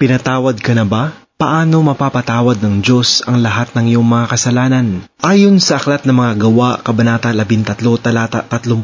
Pinatawad ka na ba? Paano mapapatawad ng Diyos ang lahat ng iyong mga kasalanan? Ayon sa aklat ng mga gawa, Kabanata 13, talata 38,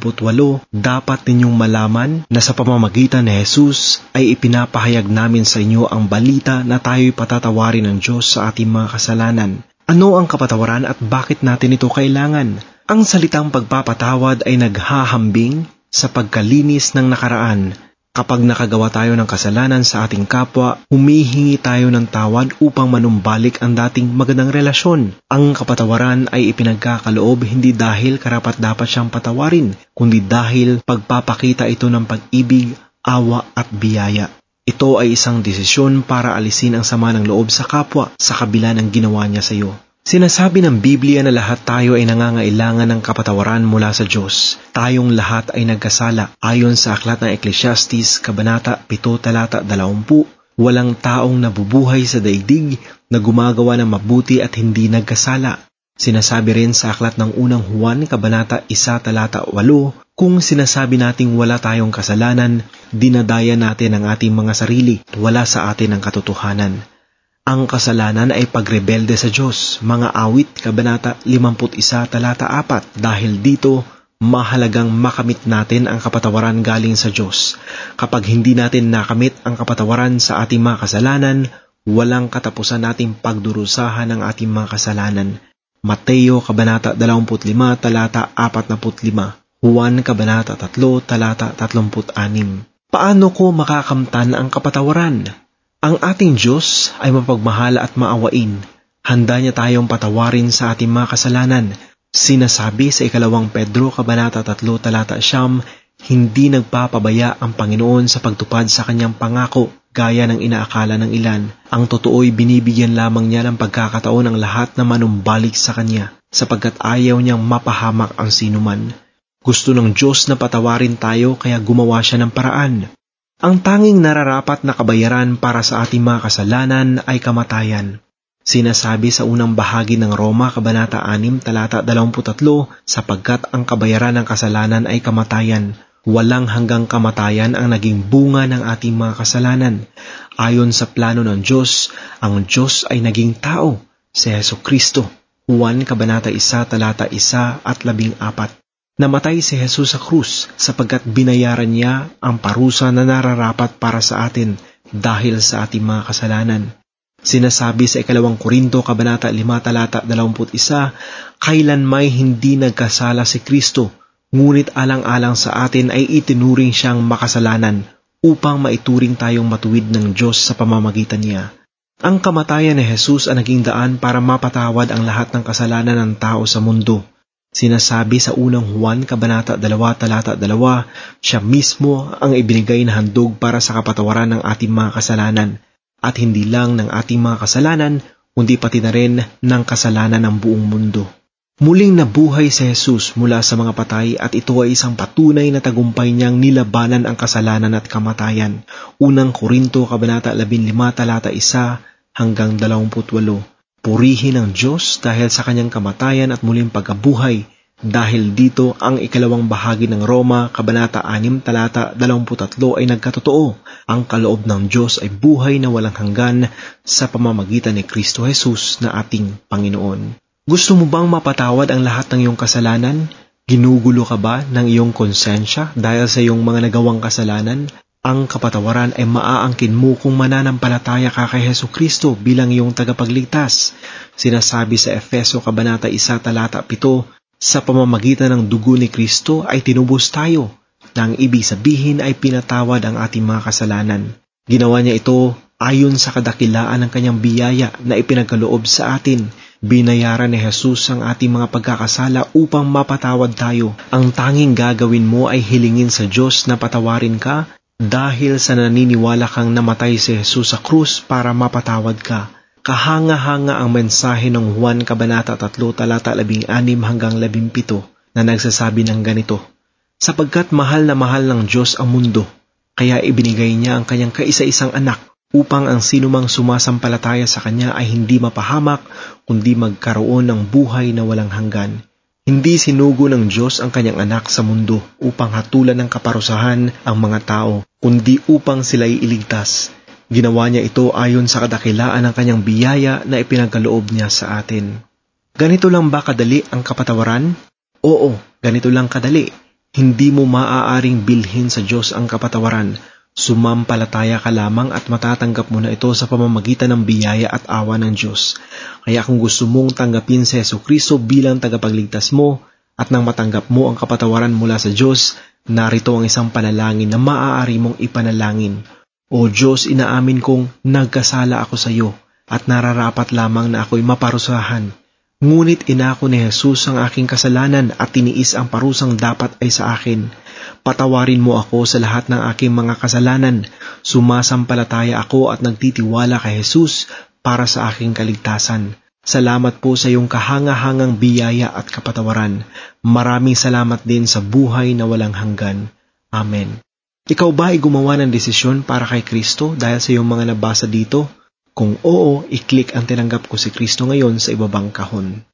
dapat ninyong malaman na sa pamamagitan ni Jesus ay ipinapahayag namin sa inyo ang balita na tayo'y patatawarin ng Diyos sa ating mga kasalanan. Ano ang kapatawaran at bakit natin ito kailangan? Ang salitang pagpapatawad ay naghahambing sa pagkalinis ng nakaraan Kapag nakagawa tayo ng kasalanan sa ating kapwa, humihingi tayo ng tawad upang manumbalik ang dating magandang relasyon. Ang kapatawaran ay ipinagkakaloob hindi dahil karapat dapat siyang patawarin, kundi dahil pagpapakita ito ng pag-ibig, awa at biyaya. Ito ay isang desisyon para alisin ang sama ng loob sa kapwa sa kabila ng ginawa niya sa iyo. Sinasabi ng Biblia na lahat tayo ay nangangailangan ng kapatawaran mula sa Diyos. Tayong lahat ay nagkasala. Ayon sa aklat ng Ecclesiastes, Kabanata 7, Talata 20, walang taong nabubuhay sa daigdig na gumagawa ng mabuti at hindi nagkasala. Sinasabi rin sa aklat ng unang Juan, Kabanata 1, Talata 8, kung sinasabi nating wala tayong kasalanan, dinadaya natin ang ating mga sarili at wala sa atin ang katotohanan. Ang kasalanan ay pagrebelde sa Diyos, mga awit, kabanata 51, talata 4. Dahil dito, mahalagang makamit natin ang kapatawaran galing sa Diyos. Kapag hindi natin nakamit ang kapatawaran sa ating mga kasalanan, walang katapusan nating pagdurusahan ng ating mga kasalanan. Mateo Kabanata 25, talata 45. Juan Kabanata 3, talata 36. Paano ko makakamtan ang kapatawaran? Ang ating Diyos ay mapagmahal at maawain. Handa niya tayong patawarin sa ating mga kasalanan. Sinasabi sa ikalawang Pedro, Kabanata 3, Talata Siyam, hindi nagpapabaya ang Panginoon sa pagtupad sa kanyang pangako gaya ng inaakala ng ilan. Ang totoo'y binibigyan lamang niya ng pagkakataon ang lahat na manumbalik sa kanya sapagkat ayaw niyang mapahamak ang sinuman. Gusto ng Diyos na patawarin tayo kaya gumawa siya ng paraan. Ang tanging nararapat na kabayaran para sa ating mga kasalanan ay kamatayan. Sinasabi sa unang bahagi ng Roma, Kabanata 6, talata 23, sapagkat ang kabayaran ng kasalanan ay kamatayan. Walang hanggang kamatayan ang naging bunga ng ating mga kasalanan. Ayon sa plano ng Diyos, ang Diyos ay naging tao, si Yeso Kristo. Juan Kabanata 1, talata 1 at 14. Namatay si Jesus sa krus sapagkat binayaran niya ang parusa na nararapat para sa atin dahil sa ating mga kasalanan. Sinasabi sa ikalawang Korinto, Kabanata 5, Talata 21, Kailan may hindi nagkasala si Kristo, ngunit alang-alang sa atin ay itinuring siyang makasalanan upang maituring tayong matuwid ng Diyos sa pamamagitan niya. Ang kamatayan ni Jesus ang naging daan para mapatawad ang lahat ng kasalanan ng tao sa mundo Sinasabi sa unang Juan Kabanata 2 Talata 2, siya mismo ang ibinigay na handog para sa kapatawaran ng ating mga kasalanan at hindi lang ng ating mga kasalanan kundi pati na rin ng kasalanan ng buong mundo. Muling nabuhay si Jesus mula sa mga patay at ito ay isang patunay na tagumpay niyang nilabanan ang kasalanan at kamatayan. Unang Korinto Kabanata 15 Talata 1 hanggang 28. Purihin ang Diyos dahil sa kanyang kamatayan at muling pagkabuhay. Dahil dito ang ikalawang bahagi ng Roma, Kabanata 6, Talata 23 ay nagkatotoo. Ang kaloob ng Diyos ay buhay na walang hanggan sa pamamagitan ni Kristo Jesus na ating Panginoon. Gusto mo bang mapatawad ang lahat ng iyong kasalanan? Ginugulo ka ba ng iyong konsensya dahil sa iyong mga nagawang kasalanan? Ang kapatawaran ay maaangkin mo kung mananampalataya ka kay Heso Kristo bilang iyong tagapagligtas. Sinasabi sa Efeso Kabanata 1 Talata 7, sa pamamagitan ng dugo ni Kristo ay tinubos tayo, na ang ibig sabihin ay pinatawad ang ating mga kasalanan. Ginawa niya ito ayon sa kadakilaan ng kanyang biyaya na ipinagkaloob sa atin. Binayaran ni Jesus ang ating mga pagkakasala upang mapatawad tayo. Ang tanging gagawin mo ay hilingin sa Diyos na patawarin ka dahil sa naniniwala kang namatay si Jesus sa krus para mapatawad ka. Kahanga-hanga ang mensahe ng Juan Kabanata 3 talata 16 hanggang 17 na nagsasabi ng ganito, Sapagkat mahal na mahal ng Diyos ang mundo, kaya ibinigay niya ang kanyang kaisa-isang anak upang ang sinumang sumasampalataya sa kanya ay hindi mapahamak kundi magkaroon ng buhay na walang hanggan. Hindi sinugo ng Diyos ang kanyang anak sa mundo upang hatulan ng kaparusahan ang mga tao, kundi upang sila'y iligtas. Ginawa niya ito ayon sa kadakilaan ng kanyang biyaya na ipinagkaloob niya sa atin. Ganito lang ba kadali ang kapatawaran? Oo, ganito lang kadali. Hindi mo maaaring bilhin sa Diyos ang kapatawaran. Sumampalataya ka lamang at matatanggap mo na ito sa pamamagitan ng biyaya at awa ng Diyos. Kaya kung gusto mong tanggapin si Yesu Kristo bilang tagapagligtas mo at nang matanggap mo ang kapatawaran mula sa Diyos, narito ang isang panalangin na maaari mong ipanalangin. O Diyos, inaamin kong nagkasala ako sa iyo at nararapat lamang na ako'y maparusahan. Ngunit inako ni Jesus ang aking kasalanan at tiniis ang parusang dapat ay sa akin. Patawarin mo ako sa lahat ng aking mga kasalanan. Sumasampalataya ako at nagtitiwala kay Jesus para sa aking kaligtasan. Salamat po sa iyong kahangahangang biyaya at kapatawaran. Maraming salamat din sa buhay na walang hanggan. Amen. Ikaw ba ay gumawa ng desisyon para kay Kristo dahil sa iyong mga nabasa dito? Kung oo, i-click ang tinanggap ko si Kristo ngayon sa ibabang kahon.